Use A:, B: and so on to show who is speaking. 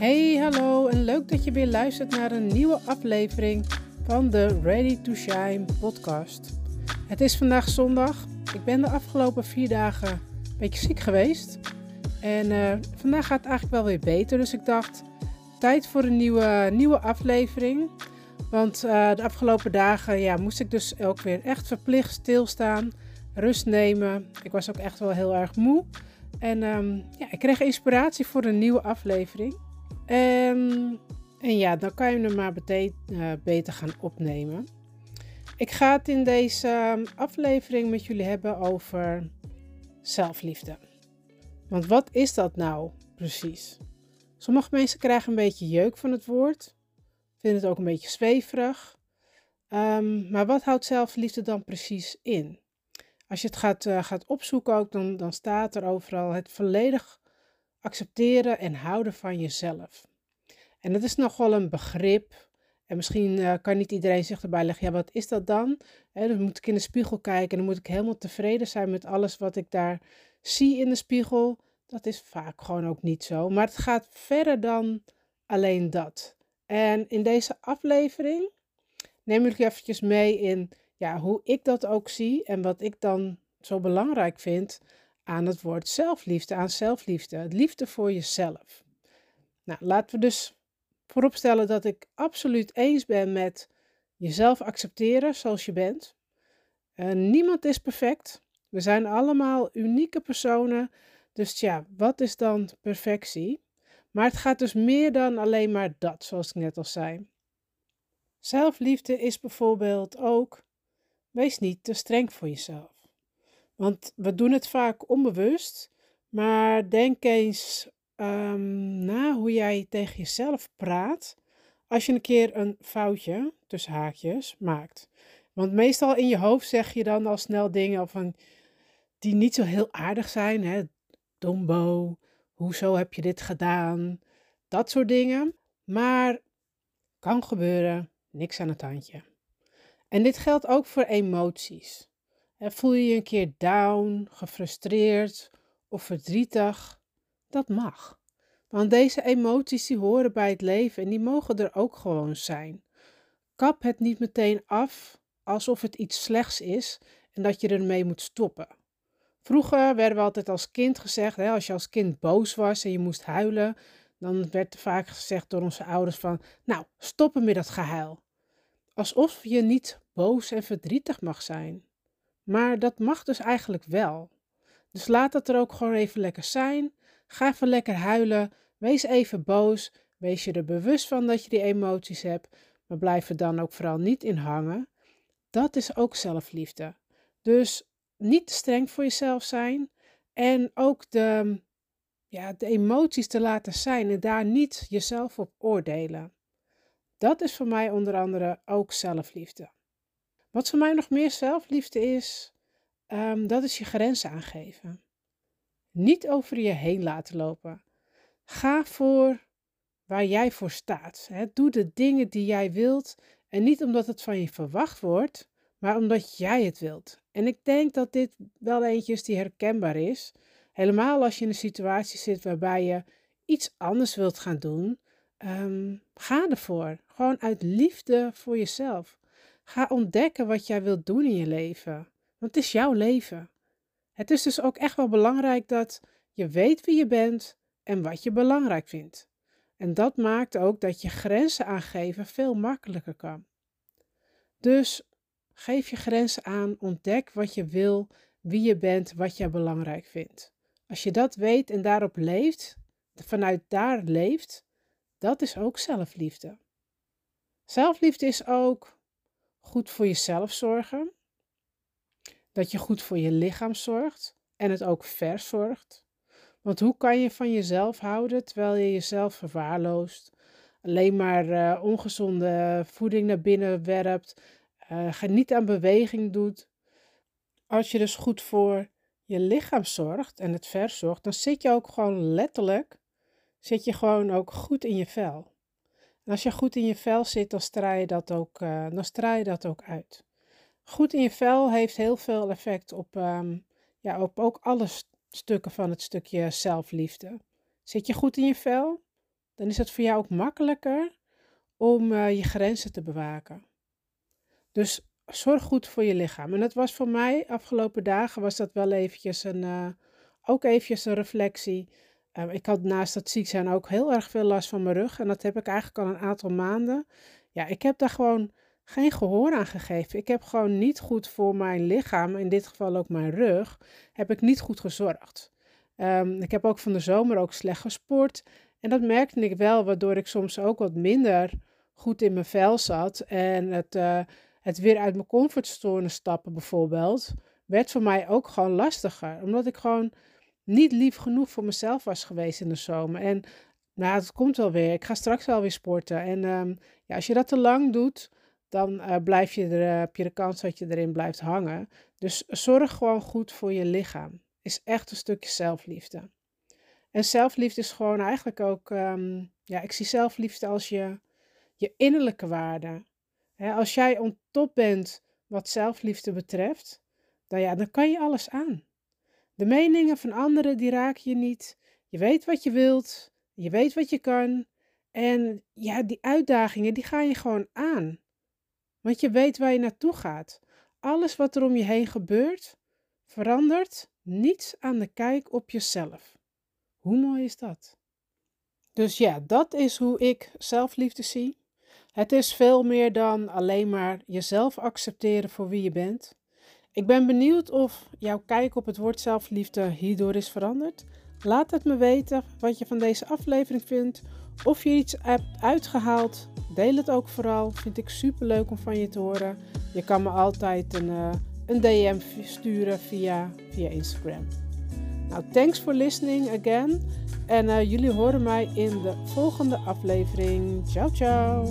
A: Hey, hallo en leuk dat je weer luistert naar een nieuwe aflevering van de Ready to Shine podcast. Het is vandaag zondag. Ik ben de afgelopen vier dagen een beetje ziek geweest. En uh, vandaag gaat het eigenlijk wel weer beter. Dus ik dacht, tijd voor een nieuwe, nieuwe aflevering. Want uh, de afgelopen dagen ja, moest ik dus ook weer echt verplicht stilstaan, rust nemen. Ik was ook echt wel heel erg moe. En um, ja, ik kreeg inspiratie voor een nieuwe aflevering. En, en ja, dan kan je hem maar bete- beter gaan opnemen. Ik ga het in deze um, aflevering met jullie hebben over zelfliefde. Want wat is dat nou precies? Sommige mensen krijgen een beetje jeuk van het woord, vinden het ook een beetje zweverig. Um, maar wat houdt zelfliefde dan precies in? Als je het gaat, uh, gaat opzoeken ook, dan, dan staat er overal het volledig accepteren en houden van jezelf. En dat is nogal een begrip. En misschien uh, kan niet iedereen zich erbij leggen, ja, wat is dat dan? He, dan moet ik in de spiegel kijken en dan moet ik helemaal tevreden zijn met alles wat ik daar zie in de spiegel. Dat is vaak gewoon ook niet zo. Maar het gaat verder dan alleen dat. En in deze aflevering neem ik je eventjes mee in ja, hoe ik dat ook zie en wat ik dan zo belangrijk vind aan het woord zelfliefde, aan zelfliefde, liefde voor jezelf. Nou, laten we dus vooropstellen dat ik absoluut eens ben met jezelf accepteren zoals je bent. Uh, niemand is perfect. We zijn allemaal unieke personen. Dus ja, wat is dan perfectie? Maar het gaat dus meer dan alleen maar dat, zoals ik net al zei. Zelfliefde is bijvoorbeeld ook Wees niet te streng voor jezelf. Want we doen het vaak onbewust, maar denk eens um, na hoe jij tegen jezelf praat als je een keer een foutje, tussen haakjes, maakt. Want meestal in je hoofd zeg je dan al snel dingen van, die niet zo heel aardig zijn. Hè? Dombo, hoezo heb je dit gedaan? Dat soort dingen. Maar kan gebeuren, niks aan het handje. En dit geldt ook voor emoties. Voel je je een keer down, gefrustreerd of verdrietig? Dat mag. Want deze emoties die horen bij het leven en die mogen er ook gewoon zijn. Kap het niet meteen af alsof het iets slechts is en dat je ermee moet stoppen. Vroeger werden we altijd als kind gezegd, hè, als je als kind boos was en je moest huilen, dan werd er vaak gezegd door onze ouders van, nou, stoppen met dat gehuil. Alsof je niet boos en verdrietig mag zijn. Maar dat mag dus eigenlijk wel. Dus laat het er ook gewoon even lekker zijn. Ga even lekker huilen. Wees even boos. Wees je er bewust van dat je die emoties hebt. Maar blijf er dan ook vooral niet in hangen. Dat is ook zelfliefde. Dus niet te streng voor jezelf zijn. En ook de, ja, de emoties te laten zijn en daar niet jezelf op oordelen. Dat is voor mij onder andere ook zelfliefde. Wat voor mij nog meer zelfliefde is, um, dat is je grenzen aangeven. Niet over je heen laten lopen. Ga voor waar jij voor staat. Hè. Doe de dingen die jij wilt en niet omdat het van je verwacht wordt, maar omdat jij het wilt. En ik denk dat dit wel eentje is die herkenbaar is. Helemaal als je in een situatie zit waarbij je iets anders wilt gaan doen, um, ga ervoor. Gewoon uit liefde voor jezelf. Ga ontdekken wat jij wilt doen in je leven. Want het is jouw leven. Het is dus ook echt wel belangrijk dat je weet wie je bent en wat je belangrijk vindt. En dat maakt ook dat je grenzen aangeven veel makkelijker kan. Dus geef je grenzen aan, ontdek wat je wil, wie je bent, wat je belangrijk vindt. Als je dat weet en daarop leeft, vanuit daar leeft, dat is ook zelfliefde. Zelfliefde is ook goed voor jezelf zorgen. Dat je goed voor je lichaam zorgt en het ook verzorgt. Want hoe kan je van jezelf houden terwijl je jezelf verwaarloost? Alleen maar uh, ongezonde voeding naar binnen werpt, uh, niet aan beweging doet. Als je dus goed voor je lichaam zorgt en het verzorgt, dan zit je ook gewoon letterlijk, zit je gewoon ook goed in je vel. Als je goed in je vel zit, dan straal je dat ook, uh, dan straal je dat ook uit. Goed in je vel heeft heel veel effect op, um, ja, op ook alle stukken van het stukje zelfliefde. Zit je goed in je vel, dan is het voor jou ook makkelijker om uh, je grenzen te bewaken. Dus zorg goed voor je lichaam. En dat was voor mij afgelopen dagen was dat wel eventjes een, uh, ook eventjes een reflectie. Uh, ik had naast dat ziek zijn ook heel erg veel last van mijn rug. En dat heb ik eigenlijk al een aantal maanden. Ja, ik heb daar gewoon geen gehoor aan gegeven. Ik heb gewoon niet goed voor mijn lichaam, in dit geval ook mijn rug, heb ik niet goed gezorgd. Um, ik heb ook van de zomer ook slecht gesport. En dat merkte ik wel, waardoor ik soms ook wat minder goed in mijn vel zat. En het, uh, het weer uit mijn comfortzone stappen bijvoorbeeld, werd voor mij ook gewoon lastiger. Omdat ik gewoon niet lief genoeg voor mezelf was geweest in de zomer. En nou, het komt wel weer. Ik ga straks wel weer sporten. En um, ja, als je dat te lang doet, dan uh, blijf je er, heb je de kans dat je erin blijft hangen. Dus zorg gewoon goed voor je lichaam. Is echt een stukje zelfliefde. En zelfliefde is gewoon eigenlijk ook, um, ja, ik zie zelfliefde als je, je innerlijke waarde. als jij on top bent wat zelfliefde betreft, dan, ja, dan kan je alles aan. De meningen van anderen, die raken je niet. Je weet wat je wilt, je weet wat je kan. En ja, die uitdagingen, die ga je gewoon aan. Want je weet waar je naartoe gaat. Alles wat er om je heen gebeurt, verandert niets aan de kijk op jezelf. Hoe mooi is dat? Dus ja, dat is hoe ik zelfliefde zie. Het is veel meer dan alleen maar jezelf accepteren voor wie je bent. Ik ben benieuwd of jouw kijk op het woord zelfliefde hierdoor is veranderd. Laat het me weten wat je van deze aflevering vindt. Of je iets hebt uitgehaald. Deel het ook vooral. Vind ik super leuk om van je te horen. Je kan me altijd een, uh, een DM sturen via, via Instagram. Nou, thanks for listening again. En uh, jullie horen mij in de volgende aflevering. Ciao, ciao.